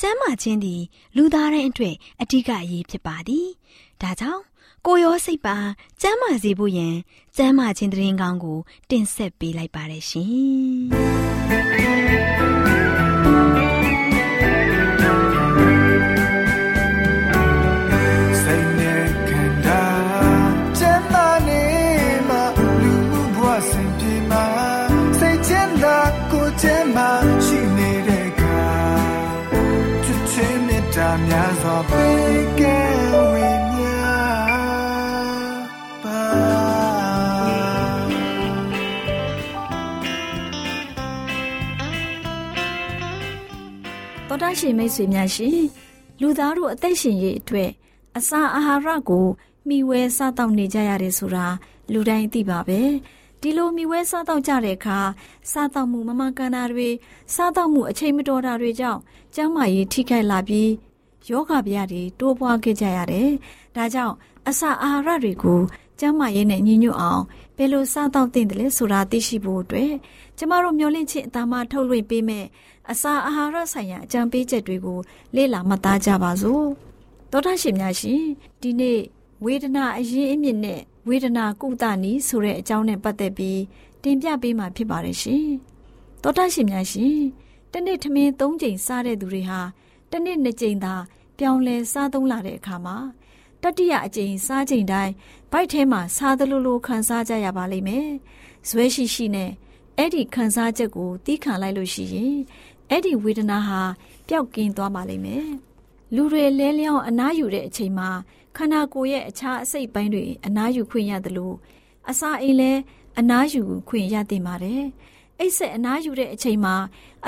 ကျမ်းမာခြင်းသည် လူသားတိုင်းအတွက်အဓိကအရေးဖြစ်ပါသည်ဒါကြောင့်ကိုရောစိတ်ပါကျမ်းမာစေဖို့ယင်ကျမ်းမာခြင်းတရင်ကောင်းကို တင်ဆက်ပေးလိုက်ပါတယ်ရှင် တော်တရှင်မိတ်ဆွေများရှင်လူသားတို့အသက်ရှင်ရေးအတွက်အစာအာဟာရကိုမျှဝဲစားတောက်နေကြရတယ်ဆိုတာလူတိုင်းသိပါပဲဒီလိုမျှဝဲစားတောက်ကြတဲ့အခါစားတောက်မှုမမကန်တာတွေစားတောက်မှုအချိန်မတော်တာတွေကြောင့်ကျန်းမာရေးထိခိုက်လာပြီး ယောဂဗျာတွေတိုးပွားခဲ့ကြရတယ်ဒါကြောင့်အစာအာဟာရတွေကိုကျန်းမာရေးနဲ့ညီညွတ်အောင်ဘယ်လိုစားတောက်သင့်တယ်လဲဆိုတာသိရှိဖို့အတွက်ကျမတို့မျှဝင့်ခြင်းအသားမထုတ်လွှင့်ပေးမယ်အစာအာဟာရဆိုင်ရာအကြံပေးချက်တွေကိုလေ့လာမှတ်သားကြပါစို့သောတာရှင်များရှင်ဒီနေ့ဝေဒနာအရင်အမြင့်နဲ့ဝေဒနာကုသနည်းဆိုတဲ့အကြောင်းနဲ့ပတ်သက်ပြီးတင်ပြပေးမှာဖြစ်ပါတယ်ရှင်သောတာရှင်များရှင်တနေ့ထမင်း၃ချိန်စားတဲ့သူတွေဟာ တနေ့၂ချိန်သာပြောင်းလဲစားသုံးလာတဲ့အခါမှာတတိယအကြိမ်စားချိန်တိုင်းဗိုက်ထဲမှာစားသလိုလိုခံစားကြရပါလိမ့်မယ်ဇွဲရှိရှိနဲ့အဲ့ဒီခံစားချက်ကိုတီးခံလိုက်လို့ရှိရင်အဲ့ဒီဝေဒနာဟာပျောက်ကင်းသွားပါလိမ့်မယ်။လူတွေလဲလျောင်းအနားယူတဲ့အချိန်မှာခန္ဓာကိုယ်ရဲ့အခြားအစိတ်ပိုင်းတွေအနားယူခွင့်ရသလိုအစာအိမ်လည်းအနားယူခွင့်ရတင်ပါတယ်။ အိတ်ဆက်အနားယူတဲ့အချိန်မှာ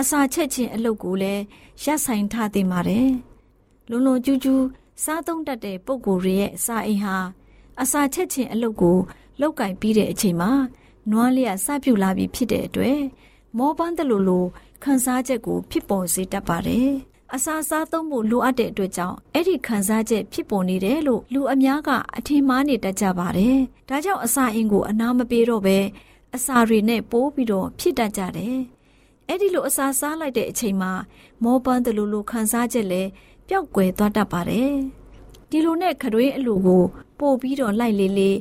အစာချက်ချင်းအလုပ်ကိုလည်းရပ်ဆိုင်ထားတင်ပါတယ်။လုံလုံကျူးကျူးစားသုံးတတ်တဲ့ပုံကိုယ်ရဲ့အစာအိမ်ဟာအစာချက်ချင်းအလုပ်ကိုလောက်ကင်ပြီးတဲ့အချိန်မှာနွားလျက်စပြုတ်လာပြီးဖြစ်တဲ့အတွက်မောပန်းတလူလိုခန်းစားချက်ကိုဖြစ်ပေါ်စေတတ်ပါတယ်။အစာစားသုံးဖို့လိုအပ်တဲ့အတွက်ကြောင့်အဲ့ဒီခန်းစားချက်ဖြစ်ပေါ်နေတယ်လို့လူအများကအထင်မှားနေတတ်ကြပါတယ်။ဒါကြောင့်အစာအင်ကိုအနာမပေးတော့ပဲ အစာတွေနဲ့ပိုးပြီးတော့ဖြစ်တတ်ကြတယ်။အဲ့ဒီလိုအစာစားလိုက်တဲ့အချိန်မှာမောပန်းတလူလိုခန်းစားချက်လည်းပျောက်ကွယ်သွားတတ်ပါတယ်။ဒီလိုနဲ့ခရွေးအလူကို ပို့ပြီးတော့လိုက်လေလေ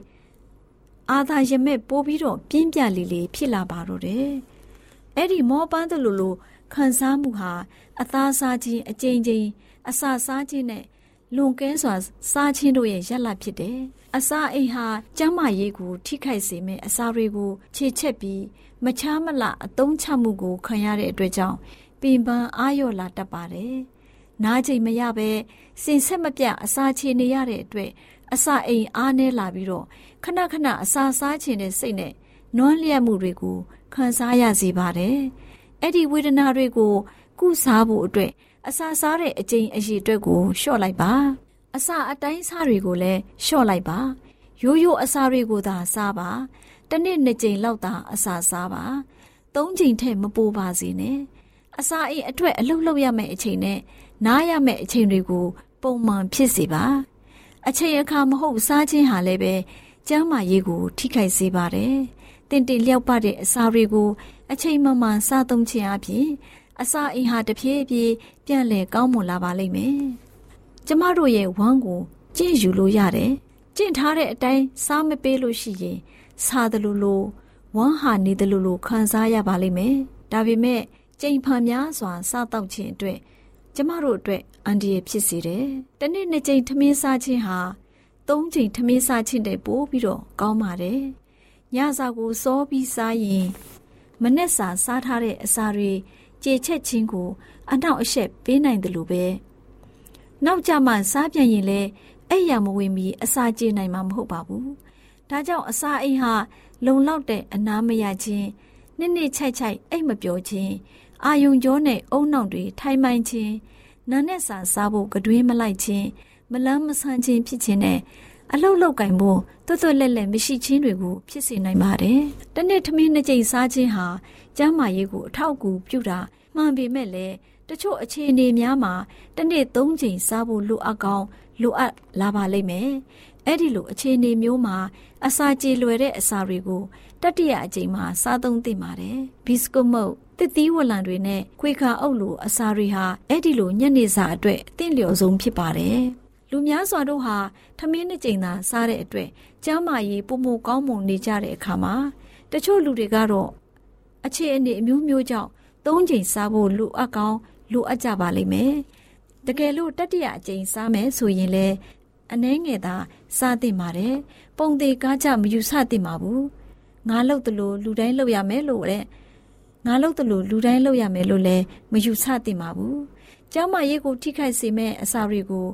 အာသာရမဲ့ပိုးပြီးတော့ပြင်းပြလေးလေးဖြစ်လာပါတော့တယ်။အဲ့ဒီမောပန်းတလူလိုခံစားမှုဟာအသားစားခြင်းအကြိမ်ကြိမ်အစာစားခြင်းနဲ့လွန်ကဲစွာစားခြင်းတို့ရဲ့ရက်လက်ဖြစ်တယ်။ အစာအိမ်ဟာကျန်းမာရေးကို ထိခိုက်စေမယ့်အစာတွေကို ခြေချက်ပြီးမချားမလအသုံးချမှုကိုခံရတဲ့အတွက်ကြောင့်ပင်ပန်းအာရော့လာတတ်ပါတယ်။နားချိန်မရပဲစင်ဆက်မပြတ်အစာချေနေရတဲ့အတွက်အစာအိမ်အားနဲလာပြီးတော့ခဏခဏအစာစားခြင်းတဲ့စိတ်နဲ့နွမ်းလျက်မှုတွေကိုခံစားရစေပါတယ်။အဲ့ဒီဝေဒနာတွေကို ကုစားဖို့အတွက်အစာစားတဲ့အကျိန်အရည်အတွက်ကိုလျှော့လိုက်ပါ။ အစာအတိုင်းစားတွေကိုလည်းလျှော့လိုက်ပါ။ရိုးရိုးအစာတွေကိုသာစားပါ။တစ်နေ့နှစ်ကြိမ်လောက်သာအစာစားပါ။သုံးကြိမ်ထက်မပိုပါစေနဲ့။အစာအိမ်အတွက်အလုပ်လုပ်ရမယ့်အချိန်နဲ့နားရမယ့်အချိန်တွေကို ပုံမှန်ဖြစ်စေပါ။အချိန်အခါမဟုတ်စားခြင်းဟာလည်းပဲကျန်းမာရေးကို ထိခိုက်စေပါတယ်။တင့်တယ်လျောက်ပတဲ့အစာတွေကို အချိန်မှမှန်စားသုံးခြင်းအပြင်အစာအိမ်ဟာတဖြည်းဖြည်းပြန်လည်ကောင်းမွန်လာပါလိမ့်မယ်။ ကျမတို့ရဲ့ဝမ်းကိုကြင့်ယူလို့ရတယ်။ကြင့်ထားတဲ့အတိုင်းစားမပေးလို့ရှိရင်စားတယ်လို့လို့ဝမ်းဟာနေတယ်လို့လို့ခံစားရပါလိမ့်မယ်။ဒါပေမဲ့ကြိမ်ဖန်များစွာစားတော့ခြင်းအတွက်ကျမတို့အတွက်အန္တရာယ်ဖြစ်စေတယ်။တနေ့နှစ်ကြိမ်ထမင်းစားခြင်းဟာသုံးကြိမ်ထမင်းစားခြင်းတဲ့ပို့ပြီးတော့ကောင်းပါတယ်။ညစာကိုစောပြီးစားရင်မနဲ့စာစားထားတဲ့အစာတွေကြေချက်ချင်းကိုအနောက်အရှက်ပေးနိုင်တယ်လို့ပဲ။ နောက်ကြမှစားပြန်ရင်လည်းအဲ့ရမဝင်ပြီးအစာကြေနိုင်မှာမဟုတ်ပါဘူး။ဒါကြောင့်အစာအိမ်ဟာလုံလောက်တဲ့အနာမရခြင်းနှစ်နှစ်ချိုက်ချိုက်အိတ်မပြောခြင်းအာယုံကြောနဲ့အုံနောက်တွေထိုင်မှန်ခြင်းနာနဲ့စာစားဖို့ကတွင်းမလိုက်ခြင်းမလန်းမဆန်းခြင်းဖြစ်ခြင်းနဲ့အလုတ်လောက်ကင်ဖို့တွတ်တွတ်လက်လက်မရှိခြင်းတွေကိုဖြစ်စေနိုင်ပါတယ်။တနေ့ထမင်းနှစ်ကြိမ်စားခြင်းဟာကျန်းမာရေးကိုအထောက်အကူပြုတာမှန်ပေမဲ့လည်း တချို့အခြေအနေများမှာတနေ့၃ကြိမ်စားဖို့လိုအပ်ကောင်းလိုအပ်လာပါလိမ့်မယ်။အဲ့ဒီလိုအခြေအနေမျိုးမှာအစာကြေလွယ်တဲ့အစာတွေကိုတတိယအကြိမ်မှာစားသုံးသင့်ပါတယ်။ဘီစကွတ်မုတ်တစ်သီးဝလံတွေနဲ့ခွေခါအုပ်လိုအစာတွေဟာအဲ့ဒီလိုညနေစာအတွက်အသင့်လျော်ဆုံးဖြစ်ပါတယ်။လူများစွာတို့ဟာထမင်းနှစ်ကြိမ်သာစားတဲ့အတွက်ကျန်းမာရေးပုံမကောင်းမွန်နေကြတဲ့အခါမှာတချို့လူတွေကတော့အခြေအနေအမျိုးမျိုးကြောင့်သုံးကြိမ်စားဖို့လိုအပ်ကောင်း လိုအပ်ကြပါလိမ့်မယ်။တကယ်လို့တတိယအကြိမ်စားမယ်ဆိုရင်လည်းအနှဲငယ်သာစားသင့်ပါတယ်။ပုံသေးကားကြမယူဆသင့်ပါဘူး။ငါလုပ်သလိုလူတိုင်းလုပ်ရမယ်လို့တဲ့ငါလုပ်သလိုလူတိုင်းလုပ်ရမယ်လို့လည်းမယူဆသင့်ပါဘူး။ကျောင်းမရေးကိုထိခိုက်စေမဲ့အစာတွေကို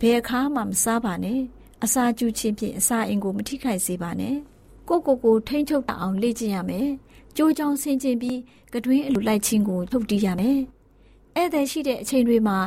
ဘယ်အခါမှမစားပါနဲ့။အစာကျူချင်းဖြင့်အစာအိမ်ကိုမထိခိုက်စေပါနဲ့။ကိုကိုကိုထိမ့်ချုပ်အောင်လေ့ကျင့်ရမယ်။ကြိုးကြောင်ဆင်ကျင်ပြီးကတွင်းအလိုလိုက်ချင်းကိုထုတ်တီးရမယ်။ ဧည့်သည်ရှိတဲ့အချိန်တွေမှာ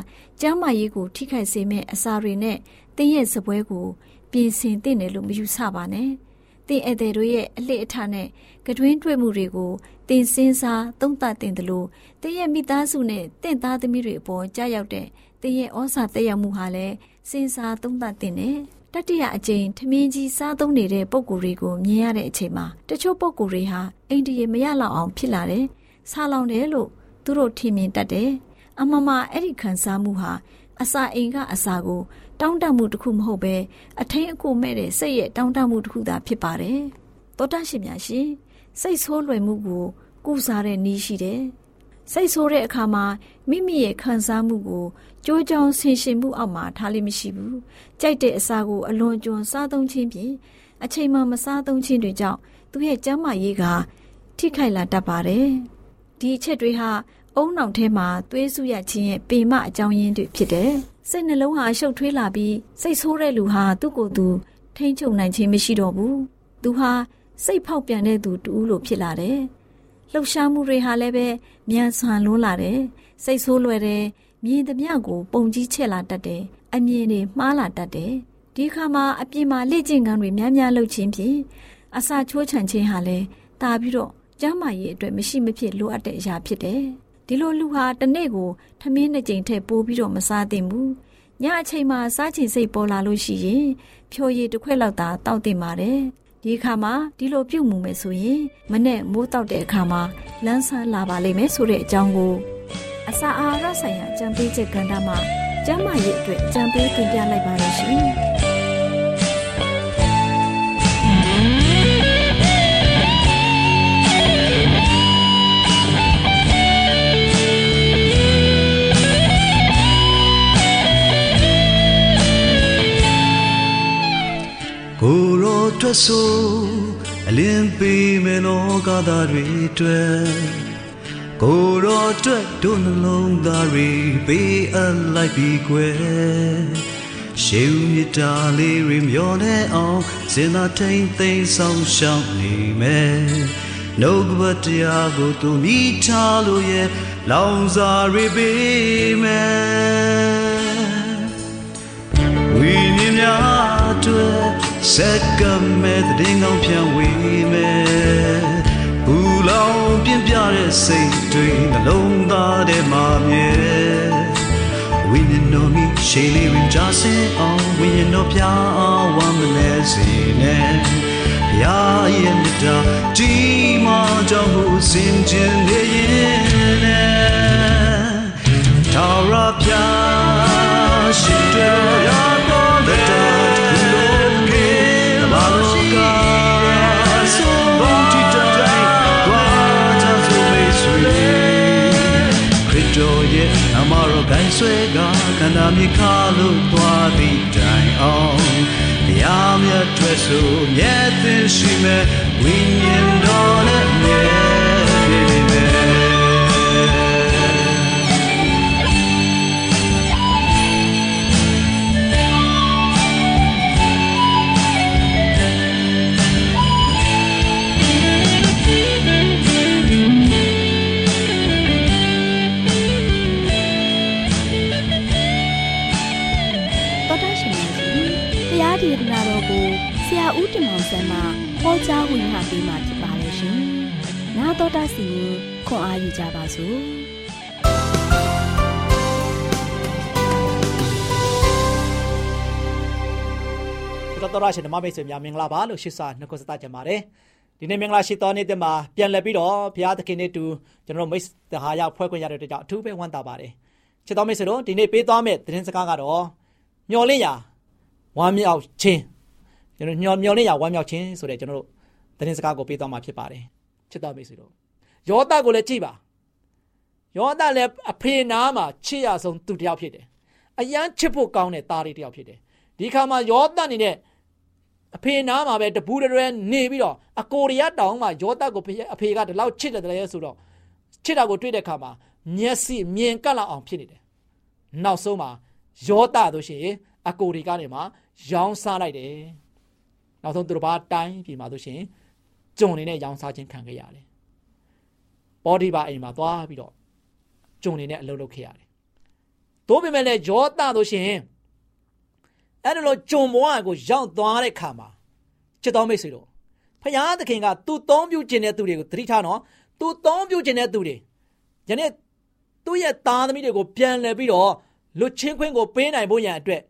ကျမ်းမာရေးကိုထိခိုက်စေမဲ့အစာတွေနဲ့တင်းရဲ့စပွဲကိုပြင်ဆင်သင့်တယ်လို့မယူဆပါနဲ့။တင်းဧည့်သည်တို့ရဲ့အလှအထနဲ့ကတွင်းတွေ့မှုတွေကိုတင်စင်းစားသုံးသပ်တင်တယ်လို့တင်းရဲ့မိသားစုနဲ့တင့်သားသမီးတွေအပေါ်ကြားရောက်တဲ့တင်းရဲ့ဩစာတက်ရောက်မှုဟာလည်းစင်စားသုံးသပ်တင်တယ်။တတိယအကြိမ်ထမင်းကြီးစားသုံးနေတဲ့ပုံကိုယ်တွေကိုမြင်ရတဲ့အချိန်မှာတချို့ပုံကိုယ်တွေဟာအိန္ဒိယမရလောက်အောင်ဖြစ်လာတယ်။ဆာလောင်တယ်လို့သူတို့ထင်မြင်တတ်တယ်။ အမမအဲ့ဒီခံစားမှုဟာအစာအိမ်ကအစာကို တောင်းတမှုတစ်ခုမဟုတ်ပဲအထင်းအကိုမဲ့တဲ့စိတ်ရဲ့တောင်းတမှုတစ်ခုသာဖြစ်ပါတယ်။သောတာရှင်များရှင်စိတ်ဆိုးလွယ်မှုကို ကုစားတဲ့နည်းရှိတယ်။စိတ်ဆိုးတဲ့အခါမှာမိမိရဲ့ခံစားမှုကိုကြိုးကြောင်ဆင်ရှင်မှုအောက်မှာထားလိမ့်မရှိဘူး။ကြိုက်တဲ့အစာကိုအလွန်ကျွံစားသုံးခြင်းဖြင့်အချိန်မှမစားသုံးခြင်းတွေကြောင့်သူရဲ့ကျန်းမာရေးကထိခိုက်လာတတ်ပါတယ်။ဒီအချက်တွေဟာ အုံနောက်ထဲမှာသွေးစုရခြင်းရဲ့ပေမအကြောင်းရင်းတွေဖြစ်တယ်။စိတ်နှလုံးဟာရှုပ်ထွေးလာပြီးစိတ်ဆိုးတဲ့လူဟာသူ့ကိုယ်သူထိမ့်ချုပ်နိုင်ခြင်းမရှိတော့ဘူး။သူဟာစိတ်ဖောက်ပြန်တဲ့သူတူလို့ဖြစ်လာတယ်။လှုပ်ရှားမှုတွေဟာလည်းပဲမြန်ဆန်လွန်းလာတယ်။စိတ်ဆိုးလွယ်တယ်။မြင်သမျှကိုပုံကြီးချက်လာတတ်တယ်။အမြင်တွေမှားလာတတ်တယ်။ဒီခါမှာအပြင်မှာလေ့ကျင့်ခန်းတွေများများလုပ်ခြင်းဖြင့်အစာချိုးချံခြင်းဟာလည်းတာပြီးတော့ကျန်းမာရေးအတွက်မရှိမဖြစ်လိုအပ်တဲ့အရာဖြစ်တယ်။ ဒီလိုလူဟာတနေ့ကိုထမင်းနှစ်ကြိမ်ထက်ပိုပြီးတော့မစားသင့်ဘူးညအချိန်မှာစားချင်စိတ်ပေါ်လာလို့ရှိရင်ဖြိုရည်တစ်ခွက်လောက်သာတောက်တင်ပါတယ်ဒီအခါမှာဒီလိုပြုတ်မှုမယ်ဆိုရင်မနဲ့မိုးတောက်တဲ့အခါမှာလန်းဆန်းလာပါလိမ့်မယ်ဆိုတဲ့အကြောင်းကိုအစာအာဟာရဆိုင်ရာကြံပေးချက်ကဏ္ဍမှာကျန်းမာရေးအတွက်ကြံပေးတင်ပြလိုက်ပါရရှင် ဆိုအလင်းပေးမယ်လောကသားတွေအတွက်ကိုယ်တော်အတွက်တို့နှလုံးသားတွေပေးအပ်လိုက်ပြီးကွယ်ရှေးဦးမြတာလေးတွေမျောနေအောင်စင်သာထိန်သိမ်းဆောင်ရှောက်နေမယ်နှုတ်ကပတရားကိုသူမိထားလို့ရဲ့လောင်စာတွေပေးမယ်ဝိညာဉ်များအတွ က်စက်ကမဲ့တဲ့ငောင်းပြန်ဝေးမယ်ဘူလောင်ပြင်းပြတဲ့စိတ်တွေနှလုံးသားထဲမှာမြဲဝိညာဉ်တော်မိရှေးလေးဝင်ကြစေအောင်ဝိညာဉ်တော်ပြအောင်ဝမ်းမလဲစေနဲ့ဘုရားရဲ့မြတ်တာဒီမှာကြောင့်ကိုစင်ကြင်နေရင်နဲ့ထာဝရပြရှင်တော်ရ ဆွေန္တာမြေခါလို့သွားသည့်တိုင်အောင်တရားမြတ်ထွက်ဆိုမြတ်သင်ရှိမဲ့ဝိညာဉ်တော်နဲ့မြဲ နာတော်ကိုဆရာဦးတင်မောင်ဆန်းမှဟောကြားဝင်ဟပေးมาဖြစ်ပါတယ်ရှင်။နာတော်တာစီရင်ခွန်အားယူကြပါစို့။တော်တော်ရရှင်ဓမ္မမိတ်ဆွေများမင်္ဂလာပါလို့ရှိစာနှုတ်ဆက်ကြပါတယ်။ဒီနေ့မင်္ဂလာရှိသောနေ့တည်းမှာပြန်လည်ပြီးတော့ဘုရားသခင်နဲ့တူကျွန်တော်တို့မိတ်တဟာရဖွဲ့ခွင့်ရတဲ့အတွက်ကြောင့်အထူးပဲဝမ်းသာပါတယ်။ချစ်တော်မိတ်ဆွေတို့ဒီနေ့ပေးသွားမယ့်သတင်းစကားကတော့မျော်လင့်ရာ ဝမ်းမြောက်ခြင်းကျွန်တော်ညော်မျော်လင့်ရဝမ်းမြောက်ခြင်းဆိုတဲ့ကျွန်တော်တို့သတင်းစကားကိုပေးသွားမှာဖြစ်ပါတယ်ချစ်တော်မိတ်ဆွေတို့ယောသကိုလည်းကြည့်ပါယောသလည်းအဖေနာမှာချစ်ရဆုံးသူတယောက်ဖြစ်တယ်အယမ်းချစ်ဖို့ကောင်းတဲ့သားလေးတယောက်ဖြစ်တယ်ဒီခါမှာယောသအနေနဲ့အဖေနာမှာပဲတပူးတရဲနေပြီးတော့အကိုရီးယားတောင်မှာယောသကိုအဖေကဒီလောက်ချစ်တယ်တည်းဆိုတော့ချစ်တာကိုတွေ့တဲ့ခါမှာမျက်စိမြင်ကပ်လောက်အောင်ဖြစ်နေတယ်နောက်ဆုံးမှာယောသတို့ရှိရင်အကိုတွေကနေမှ ရောင်းစားလိုက်တယ်နောက်ဆုံးသူတို့ဘာတိုင်းပြည်မှာဆိုရှင်ကြုံနေတဲ့ရောင်းစားခြင်းခံခဲ့ရတယ်ပေါ်ဒီပါအိမ်မှာသွားပြီးတော့ကြုံနေတဲ့အလုပ်လုပ်ခဲ့ရတယ်သို့ပေမဲ့လည်းယောသဆိုရှင်အဲ့ဒါလိုကြုံဘဝကိုရောက်သွားတဲ့ခါမှာချစ်တော်မိတ်ဆွေတို့ဖယားသခင်ကသူ့သုံးပြုခြင်းတဲ့သူတွေကိုသတိထားနော်သူသုံးပြုခြင်းတဲ့သူတွေယနေ့သူ့ရဲ့သားသမီးတွေကိုပြန်လှည့်ပြီးတော့လွတ်ချင်းခွင့်ကိုပေးနိုင်ဖို့ရန်အတွက်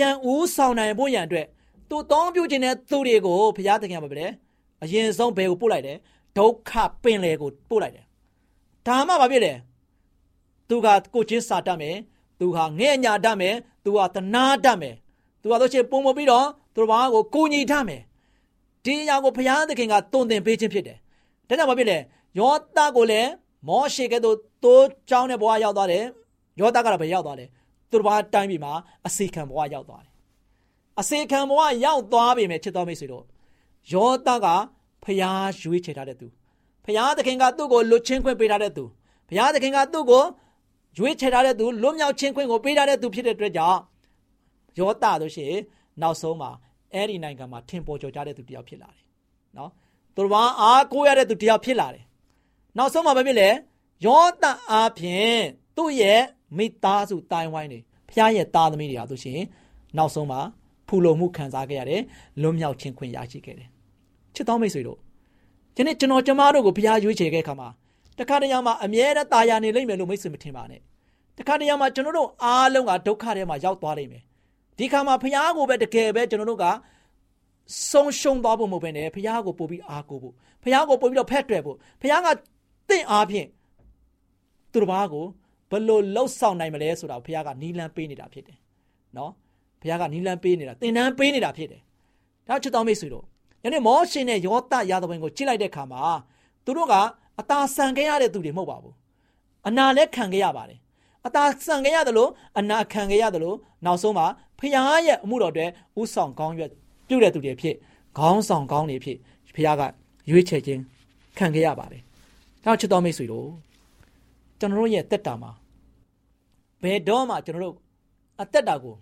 ပြန်ဦးဆောင်နိုင်ဖို့ရန်အတွက်သူတောင်းပြုခြင်းတဲ့သူတွေကိုဘုရားသခင်ကပဲအရင်ဆုံးဘယ်ကိုပို့လိုက်တယ်ဒုက္ခပင်လေကိုပို့လိုက်တယ်ဒါမှဘာဖြစ်လဲသူကကိုချင်းစာတတ်မယ်သူဟာငဲ့ညာတတ်မယ်သူဟာတနာတတ်မယ်သူဟာတို့ချင်းပုံမပြီးတော့သူတို့ဘာကိုကိုညီတတ်မယ်ဒီအရာကိုဘုရားသခင်ကတုံသင်ပေးခြင်းဖြစ်တယ်ဒါကြောင့်ဘာဖြစ်လဲယောသကိုလည်းမောရှေကဲ့သို့တိုးချောင်းတဲ့ဘဝရောက်သွားတယ်ယောသကတော့ဘယ်ရောက်သွားလဲ သူတို့ဘာတိုင်းပြည်မှာအစေခံဘဝရောက်သွားတယ်အစေခံဘဝရောက်သွားပြီမဲ့ချစ်တော်မိတ်ဆွေတို့ယောသကဖျားရွေးချယ်ထားတဲ့သူဖျားသခင်ကသူ့ကိုလွတ်ချင်းခွင့်ပေးထားတဲ့သူဖျားသခင်ကသူ့ကိုရွေးချယ်ထားတဲ့သူလွတ်မြောက်ချင်းခွင့်ကိုပေးထားတဲ့သူဖြစ်တဲ့အတွက်ကြောင့်ယောသတို့ရှိနောက်ဆုံးမှာအဲ့ဒီနိုင်ငံမှာထင်ပေါ်ကျော်ကြတဲ့သူတယောက်ဖြစ်လာတယ်နော်သူတို့ဘာအားကိုးရတဲ့သူတယောက်ဖြစ်လာတယ်နောက်ဆုံးမှာဘာဖြစ်လဲယောသအားဖြင့်သူ့ရဲ့ မိသားစုတိုင်ဝိုင်းတွေဖျားရဲ့သားသမီးတွေဟာဆိုရှင်နောက်ဆုံးမှာဖူလုံမှုခံစားခဲ့ရတယ်လွတ်မြောက်ခြင်းခွင့်ရရှိခဲ့တယ်ချစ်တော်မိတ်ဆွေတို့ဒီနေ့ကျွန်တော်ကျမတို့ကိုဘုရားရွေးချယ်ခဲ့ခါမှာတခါတရံမှာအမြဲတမ်းတာယာနေလိမ့်မယ်လို့မိတ်ဆွေမထင်ပါနဲ့တခါတရံမှာကျွန်တော်တို့အားလုံးကဒုက္ခထဲမှာရောက်သွားလိမ့်မယ်ဒီခါမှာဘုရားကိုပဲတကယ်ပဲကျွန်တော်တို့ကဆုံးရှုံးသွားဖို့မဟုတ်ဘဲနဲ့ဘုရားကိုပို့ပြီးအားကိုဖို့ဘုရားကိုပို့ပြီးတော့ဖက်တွယ်ဖို့ဘုရားကတင့်အားဖြင့်သူတစ်ပါးကို ဘလို့လှုပ်ဆောင်နိုင်မလဲဆိုတာဘုရားကနီလန်းပေးနေတာဖြစ်တယ်နော်ဘုရားကနီလန်းပေးနေတာသင်တန်းပေးနေတာဖြစ်တယ်ဒါချစ်တော်မိတ်ဆွေတို့ယနေ့မောရှင်နဲ့ယောသရာသဝင်ကိုကြည့်လိုက်တဲ့အခါမှာသူတို့ကအသာဆန်ခဲ့ရတဲ့သူတွေမဟုတ်ပါဘူးအနာလည်းခံခဲ့ရပါတယ်အသာဆန်ခဲ့ရတယ်လို့အနာခံခဲ့ရတယ်လို့နောက်ဆုံးမှာဖခင်ရဲ့အမှုတော်တွေဥဆောင်ကောင်းရွက်ပြုတဲ့သူတွေဖြစ်ခေါင်းဆောင်ကောင်းတွေဖြစ်ဖခင်ကရွေးချယ်ခြင်းခံခဲ့ရပါတယ်ဒါချစ်တော်မိတ်ဆွေတို့ကျွန်တော်တို့ရဲ့တက်တာမှာ ဘယ်တော့မှကျွန်တော်တို့အသက်တာကို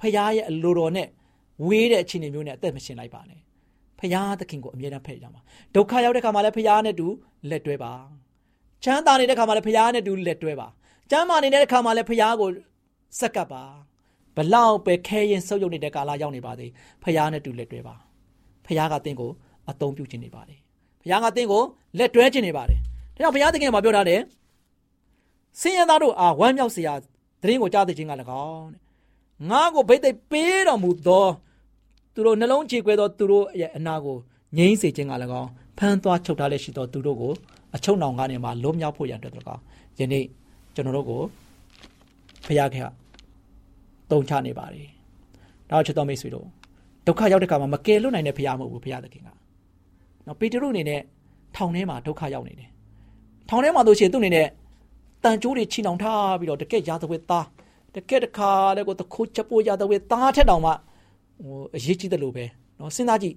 ဖခင်ရဲ့အလိုတော်နဲ့ဝေးတဲ့အခြေအနေမျိုးနဲ့အသက်မရှင်လိုက်ပါနဲ့ဖခင်သခင်ကိုအမြဲတမ်းဖဲ့ကြပါဒုက္ခရောက်တဲ့ခါမှာလည်းဖခင်နဲ့တူလက်တွဲပါချမ်းသာနေတဲ့ခါမှာလည်းဖခင်နဲ့တူလက်တွဲပါကျမ်းမာနေတဲ့ခါမှာလည်းဖခင်ကိုစက္ကပ်ပါဘလောက်ပဲခဲရင်ဆုပ်ယုပ်နေတဲ့ကာလရောက်နေပါသေးဖခင်နဲ့တူလက်တွဲပါဖခင်ကသင်ကိုအသုံးပြုခြင်းနေပါတယ်ဖခင်ကသင်ကိုလက်တွဲခြင်းနေပါတယ်ဒါကြောင့်ဘုရားသခင်ကပြောထားတယ် ဆင်းရဲသားတို့အားဝမ်းမြောက်စရာသတင်းကိုကြားသိခြင်းက၎င်းတဲ့ငါကိုဘိတ်သိက်ပေးတော်မူသောသူတို့နှလုံးကြေကွဲသောသူတို့ရဲ့အနာကိုငြိမ်းစေခြင်းက၎င်းဖမ်းသွားချုပ်ထားလက်ရှိသောသူတို့ကိုအချုပ်နှောင်ကနေမှလွတ်မြောက်ဖို့ရန်အတွက်၎င်းယနေ့ကျွန်တော်တို့ကိုဖခင်ကတုံချနေပါတယ်။နောက်ချက်တော်မိတ်ဆွေတို့ဒုက္ခရောက်တဲ့ခါမှာမကယ်လွတ်နိုင်တဲ့ဖခင်မဟုတ်ဘူးဖခင်သခင်က။နော်ပေတရုအနေနဲ့ထောင်ထဲမှာဒုက္ခရောက်နေတယ်ထောင်ထဲမှာတို့ရှိရင်သူ့အနေနဲ့ တန်ကြိုးတွေချီနှောင်ထားပြီးတော့တကက်ရာသဝတ်သားတကက်တခါလည်းကိုတခိုးချက်ပိုးရာသဝတ်သားထက်တောင်မှဟိုအရေးကြီးတယ်လို့ပဲနော်စဉ်းစားကြည့်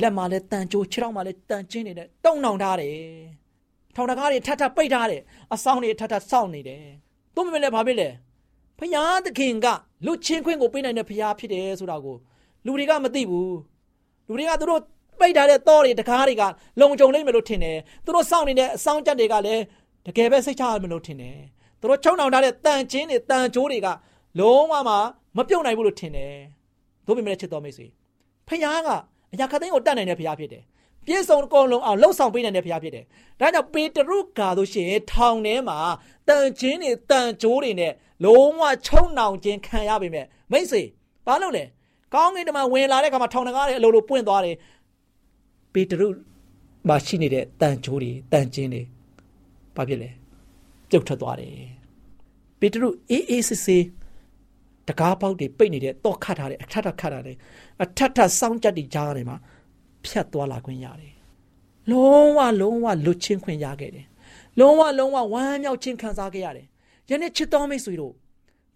လက်မှာလည်းတန်ကြိုးခြေထောက်မှာလည်းတန်ချင်းနေတဲ့တုံနှောင်ထားတယ်ထောင်တကားတွေထထပိတ်ထားတယ်အဆောင်တွေထထစောင့်နေတယ်သူ့မမလည်းဘာဖြစ်လဲဖရာသခင်ကလူချင်းခွင်းကိုပေးနိုင်တဲ့ဖရာဖြစ်တယ်ဆိုတာကိုလူတွေကမသိဘူးလူတွေကသူတို့ပိတ်ထားတဲ့တော့တွေတကားတွေကလုံခြုံလိမ့်မယ်လို့ထင်တယ်သူတို့စောင့်နေတဲ့အဆောင်ကြက်တွေကလည်း တကယ်ပဲစိတ်ချရမယ်လို့ထင်တယ်သူတို့ချုံနှောင်ထားတဲ့တန်ချင်းတွေတန်ကြိုးတွေကလုံးဝမှမပြုတ်နိုင်ဘူးလို့ထင်တယ်တို့ပေမဲ့ချစ်တော်မိတ်ဆွေဖယားကအရာခသိန်းကိုတတ်နိုင်တဲ့ဖယားဖြစ်တယ်ပြည့်စုံအကုန်လုံးအောင်လှုပ်ဆောင်ပေးနိုင်တဲ့ဖရားဖြစ်တယ်။ဒါကြောင့်ပေတရုကာတို့ရှင်ထောင်ထဲမှာတန်ချင်းတွေတန်ကြိုးတွေနဲ့လုံးဝချုံနှောင်ခြင်းခံရပေမဲ့မိတ်ဆွေဘာလို့လဲ။ကောင်းကင်တမန်ဝင်လာတဲ့အခါမှာထောင်တကားတွေအလိုလိုပွင့်သွားတယ်။ပေတရုမှာရှိနေတဲ့တန်ကြိုးတွေတန်ချင်းတွေ ဘာဖြစ်လဲ။ပြုတ်ထွက်သွားတယ်။ပေတရုအေးအေးဆေးဆေးတကားပေါက်တွေပိတ်နေတဲ့တော့ခတ်ထားတယ်အထက်ထက်ခတ်ထားတယ်အထက်ထက်စောင်းကြက်တွေကြားတယ်မှာဖြတ်သွားလာခွင့်ရတယ်။လုံးဝလုံးဝလွတ်ချင်းခွင့်ရခဲ့တယ်။လုံးဝလုံးဝဝမ်းမြောက်ခြင်းခံစားခဲ့ရတယ်။ယနေ့ချစ်တော်မိတ်ဆွေတို့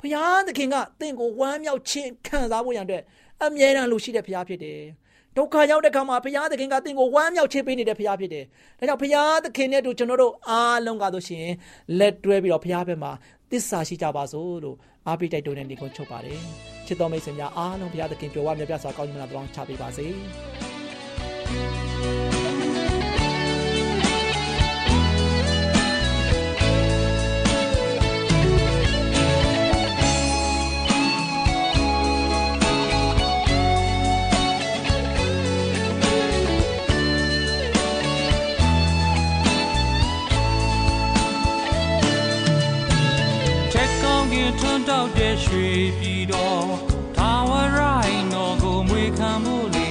ဘုရားသခင်ကတင့်ကိုဝမ်းမြောက်ခြင်းခံစားဖို့ရန်အတွက်အမြဲတမ်းလိုရှိတဲ့ဘုရားဖြစ်တယ်။ ဒုက္ခရောက်တဲ့ခါမှာဘုရားသခင်ကတင့်ကိုဝမ်းမြောက်ခြင်းပေးနေတဲ့ဘုရားဖြစ်တယ်။ဒါကြောင့်ဘုရားသခင်နဲ့တို့ကျွန်တော်တို့အားလုံးကဆိုရှင်လက်တွဲပြီးတော့ဘုရားဘက်မှာတစ္ဆာရှိကြပါစို့လို့အားပေးတိုက်တွန်းတဲ့နေကုန်းချုပ်ပါတယ်။ချစ်တော်မိတ်ဆွေများအားလုံးဘုရားသခင်ကြွယ်ဝမြတ်ပြစွာကောင်းကြီးမလားတောင်းချပေးပါစေ။ တောက်တဲ့ရွှေပြည်တော်ထာဝရိုင်းတော်ကိုမွေခံမှုလေ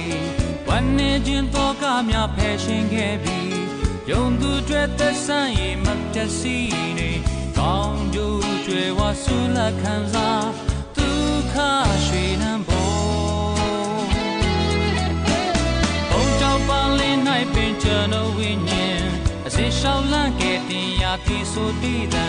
ဝမ်းနေခြင်းတော့ကများဖယ်ရှင်ခဲ့ပြီးယုံသူတွေသက်ဆိုင်ရင်မတစီနေကောင်းကျိုးကျွယ်ဝဆူလက်ခံစားဒုက္ခရွှေနံပေါ်ဘုံကြောင့်ပါလင်း၌ပင်ကျွန်တော်ဝိညာဉ်အစရှောင်းလန့်ခဲ့တင်ရာတိဆိုတည်တံ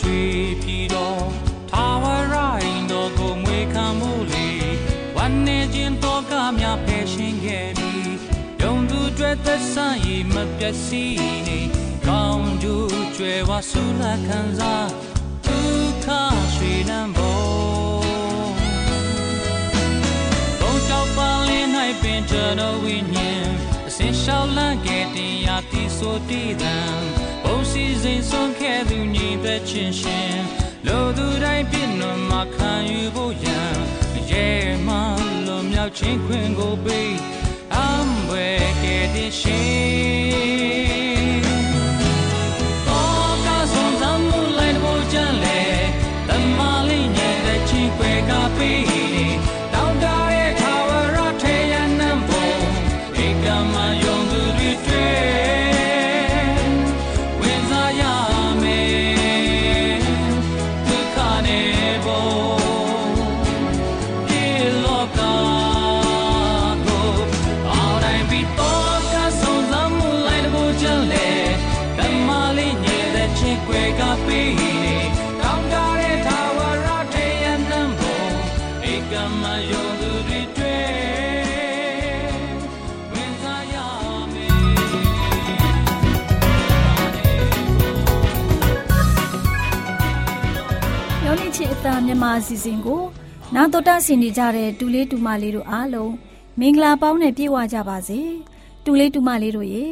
ရွှေပြည်တော်ထာဝရိုင်းတော်ကိုမွေခံမှုလေဝမ်းနေခြင်းတော့ကများဖယ်ရှင်ခဲ့ပြီးယုံသူတွေသက်ဆိုင်ရမပျက်စီးနေကောင်းကျိုးကျွယ်ဝဆူလာခံစားဒုက္ခရွှေနံပေါ်ဘုံကြောက်ပါလင်း၌ပင်ကျွန်တော်ဝိညာဉ်အစင်ရှောက်လန့်ခဲ့တင်ရာတိဆိုတည်တံ စီစဉ်ဆုံးခဲ့သူညီသက်ချင်းရှင်လိုသူတိုင်းပြည့်နှံမှာခံယူဖို့ရန်ရဲမှလွန်မြောက်ခြင်းခွင့်ကိုပေးအံွယ်ခဲ့တဲ့ရှင် မြန်မာအစီအစဉ်ကိုနာတော်တာဆင်နေကြတဲ့တူလေးတူမလေးတို့အားလုံးမင်္ဂလာပေါင်းနဲ့ပြည့်ဝကြပါစေတူလေးတူမလေးတို့ရေ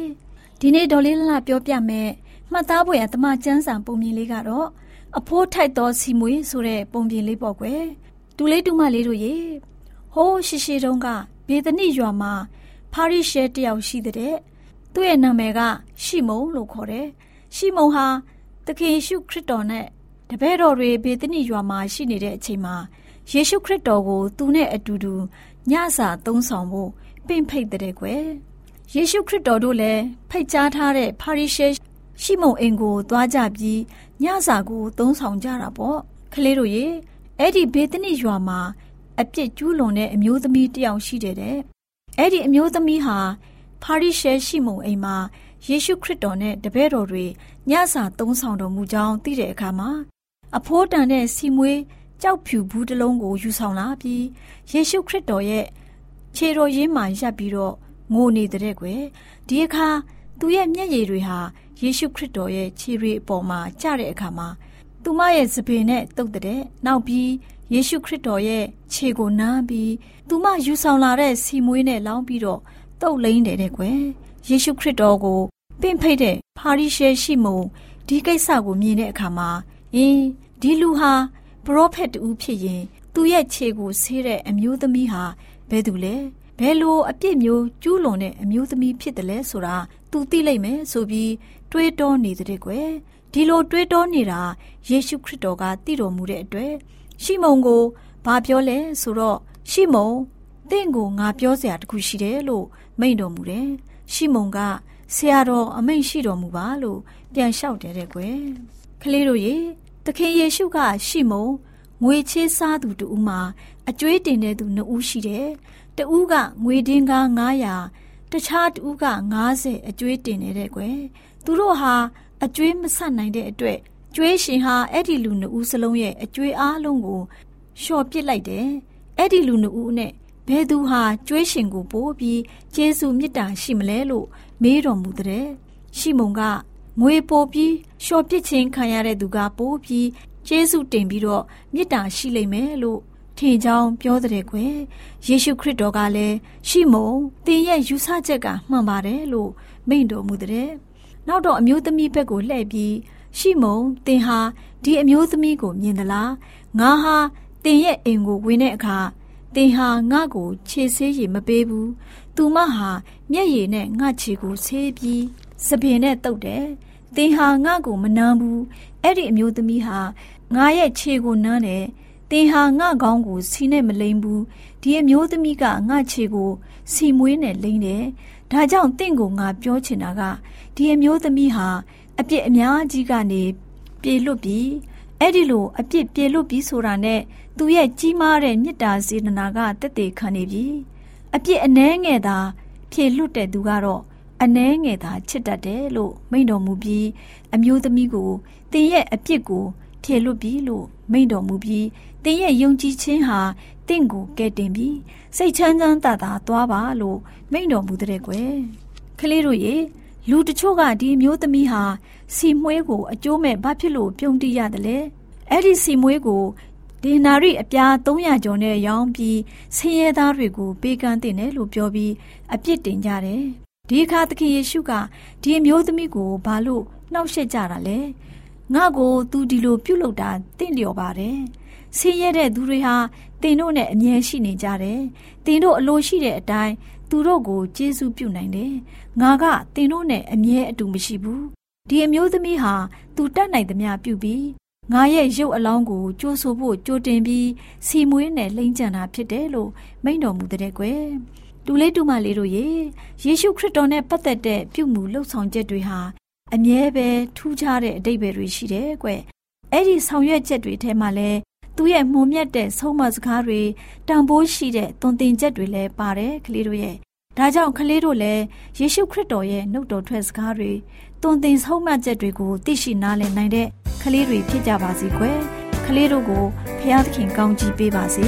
ဒီနေ့ဒေါ်လေးလှပြောပြမယ်မှတ်သားဖွယ်အတမကျန်းစာပုံမြင်လေးကတော့အဖိုးထိုက်သောစီမွေဆိုတဲ့ပုံပြင်လေးပေါ့ကွယ်တူလေးတူမလေးတို့ရေဟိုးရှိရှိတုန်းကဘေသနိရွာမှာဖာရိရှဲတယောက်ရှိတဲ့သူ့ရဲ့နာမည်ကရှီမုန်လို့ခေါ်တယ်ရှီမုန်ဟာသခင်ယေရှုခရစ်တော်နဲ့ တပည့်တော်တွေဘေသနိရွာမှာရှိနေတဲ့အချိန်မှာယေရှုခရစ်တော်ကို သူနဲ့အတူတူညစာသုံးဆောင်ဖို့ပင့်ဖိတ်တဲ့ကွယ်ယေရှုခရစ်တော်တို့လည်းဖိတ်ကြားထားတဲ့ဖာရိရှဲရှိမုန်အိမ်ကိုသွားကြပြီးညစာကိုသုံးဆောင်ကြတာပေါ့ကလေးတို့ရေအဲ့ဒီဘေသနိရွာမှာအပြစ်ကျူးလွန်တဲ့အမျိုးသမီးတယောက်ရှိတယ်တဲ့အဲ့ဒီအမျိုးသမီးဟာဖာရိရှဲရှိမုန်အိမ်မှာယေရှုခရစ်တော်နဲ့တပည့်တော်တွေညစာသုံးဆောင်တော်မူကြောင်းသိတဲ့အခါမှာ အဖိုးတန်တဲ့စီမွေးကြောက်ဖြူဘူးတစ်လုံးကိုယူဆောင်လာပြီးယေရှုခရစ်တော်ရဲ့ခြေတော်ရင်းမှရပ်ပြီးတော့ငိုနေတဲ့ကွယ်ဒီအခါသူရဲ့မျက်ရည်တွေဟာယေရှုခရစ်တော်ရဲ့ခြေတွေအပေါ်မှာကျတဲ့အခါမှာသူမရဲ့စပင်နဲ့တုတ်တဲ့နောက်ပြီးယေရှုခရစ်တော်ရဲ့ခြေကိုနမ်းပြီးသူမယူဆောင်လာတဲ့စီမွေးနဲ့လောင်းပြီးတော့တုတ်လိမ့်တယ်တဲ့ကွယ်ယေရှုခရစ်တော်ကိုပင့်ဖိတ်တဲ့ဖာရိရှဲရှိမုံဒီကိစ္စကိုမြင်တဲ့အခါမှာ အင်းဒီလူဟာပရောဖက်တူဖြစ်ရင်သူ့ရဲ့ခြေကိုဆေးတဲ့အမျိုးသမီးဟာဘယ်သူလဲဘယ်လိုအပြစ်မျိုးကျူးလွန်တဲ့အမျိုးသမီးဖြစ်တယ်လဲဆိုတာသူသိလိမ့်မယ်ဆိုပြီးတွေးတောနေတဲ့ကွယ်ဒီလိုတွေးတောနေတာယေရှုခရစ်တော်ကသိတော်မူတဲ့အတွက်ရှီမုန်ကိုဘာပြောလဲဆိုတော့ရှီမုန်တင့်ကိုငါပြောစရာတခုရှိတယ်လို့မိန့်တော်မူတယ်ရှီမုန်ကဆရာတော်အမိန့်ရှိတော်မူပါလို့ပြန်လျှောက်တယ်တဲ့ကွယ် ကလေးတို့ရေသခင်ယေရှုကရှိမုံငွေချေးစားသူတူမှာအကျွေးတင်တဲ့သူနှစ်ဦးရှိတယ်တဦးကငွေဒင်းကား900တခြားတဦးက90အကျွေးတင်နေတဲ့ကွယ်သူတို့ဟာအကျွေးမဆက်နိုင်တဲ့အတွက်ကျွေးရှင်ဟာအဲ့ဒီလူနှစ်ဦးစလုံးရဲ့အကျွေးအားလုံးကိုလျှော်ပစ်လိုက်တယ်အဲ့ဒီလူနှစ်ဦးနဲ့ဘယ်သူဟာကျွေးရှင်ကိုပို့ပြီးကျေးဇူးမေတ္တာရှိမလဲလို့မေးတော်မူတဲ့ရှိမုံက ငွေပိုပြီးလျှော်ပစ်ခြင်းခံရတဲ့သူကပိုပြီးကျေးဇူးတင်ပြီးတော့မေတ္တာရှိလိမ့်မယ်လို့ထင်ကြောင်းပြောတဲ့ကွယ်ယေရှုခရစ်တော်ကလည်းရှိမုံသင်ရဲ့ယူဆချက်ကမှန်ပါတယ်လို့မိန့်တော်မူတဲ့နောက်တော့အမျိုးသမီးဘက်ကိုလှည့်ပြီးရှိမုံသင်ဟာဒီအမျိုးသမီးကိုမြင်သလားငါဟာသင်ရဲ့အိမ်ကိုဝင်တဲ့အခါသင်ဟာငါ့ကိုခြေဆေးရည်မပေးဘူးသူမဟာမျက်ရည်နဲ့ငါ့ခြေကိုဆေးပြီးစပင်နဲ့တုပ်တယ် သင်ဟာငါ့ကိုမနှမ်းဘူးအဲ့ဒီအမျိုးသမီးဟာငါရဲ့ခြေကိုနှမ်းတယ်သင်ဟာငါခေါင်းကိုစီနဲ့မလိမ့်ဘူးဒီအမျိုးသမီးကငါခြေကိုစီမွေးနဲ့လိမ့်တယ်ဒါကြောင့်တင့်ကိုငါပြောချင်တာကဒီအမျိုးသမီးဟာအပြစ်အများကြီးကနေပြေလွတ်ပြီးအဲ့ဒီလိုအပြစ်ပြေလွတ်ပြီးဆိုတာနဲ့သူရဲ့ကြီးမားတဲ့မေတ္တာစေတနာကတက်တည်ခံနေပြီအပြစ်အနှဲငယ်သာဖြေလွတ်တဲ့သူကတော့ အနှဲငယ်သာချစ်တတ်တယ်လို့မိန့်တော်မူပြီးအမျိုးသမီးကိုသင်ရဲ့အပြစ်ကိုဖြေလွတ်ပြီလို့မိန့်တော်မူပြီးသင်ရဲ့ယုံကြည်ခြင်းဟာတင့်ကိုကဲတင်ပြီးစိတ်ချမ်းချမ်းသာသာသွားပါလို့မိန့်တော်မူတဲ့ကွယ်ကလေးတို့ရေလူတချို့ကဒီမျိုးသမီးဟာစီမွှေးကိုအကျိုးမဲ့ဘာဖြစ်လို့ပြုံးတိရတယ်လဲအဲ့ဒီစီမွှေးကိုဒေနာရီအပြား300ကျော်နဲ့ရောင်းပြီးဆင်းရဲသားတွေကိုပေးကမ်းတင်တယ်လို့ပြောပြီးအပြစ်တင်ကြတယ် ဒီအခါသခင်ယေရှုကဒီအမျိုးသမီးကိုဘာလို့နှောက်ယှက်ကြတာလဲငါ့ကိုသူဒီလိုပြုတ်လုတာတင့်လျော်ပါတယ်ဆင်းရဲတဲ့သူတွေဟာတင်တို့နဲ့အမြဲရှိနေကြတယ်တင်တို့အလိုရှိတဲ့အတိုင်းသူတို့ကိုကျေးဇူးပြုနိုင်တယ်ငါကတင်တို့နဲ့အမြဲအတူမရှိဘူးဒီအမျိုးသမီးဟာသူတတ်နိုင်သမျှပြုပြီးငါရဲ့ရုပ်အလောင်းကိုကြိုးဆိုဖို့ကြိုတင်ပြီးစီမွေးနဲ့လိမ့်ကြံတာဖြစ်တယ်လို့မိန့်တော်မူတဲ့ကွယ် တူလေးတူမလေးတို့ရေယေရှုခရစ်တော်နဲ့ပတ်သက်တဲ့ပြုမှုလှုပ်ဆောင်ချက်တွေဟာအမြဲပဲထူးခြားတဲ့အတိတ်ပဲတွေရှိတယ်ကွအဲ့ဒီဆောင်ရွက်ချက်တွေထဲမှာလဲသူ့ရဲ့မှုံမြတ်တဲ့ဆုံးမစကားတွေတန်ဖိုးရှိတဲ့သွန်သင်ချက်တွေလည်းပါတယ်ကလေးတို့ရဲ့ဒါကြောင့်ကလေးတို့လည်းယေရှုခရစ်တော်ရဲ့နှုတ်တော်ထွက်စကားတွေသွန်သင်ဆုံးမချက်တွေကိုသိရှိနားလည်နိုင်တဲ့ကလေးတွေဖြစ်ကြပါစေကွယ်ကလေးတို့ကိုဖျားသခင်ကောင်းချီးပေးပါစေ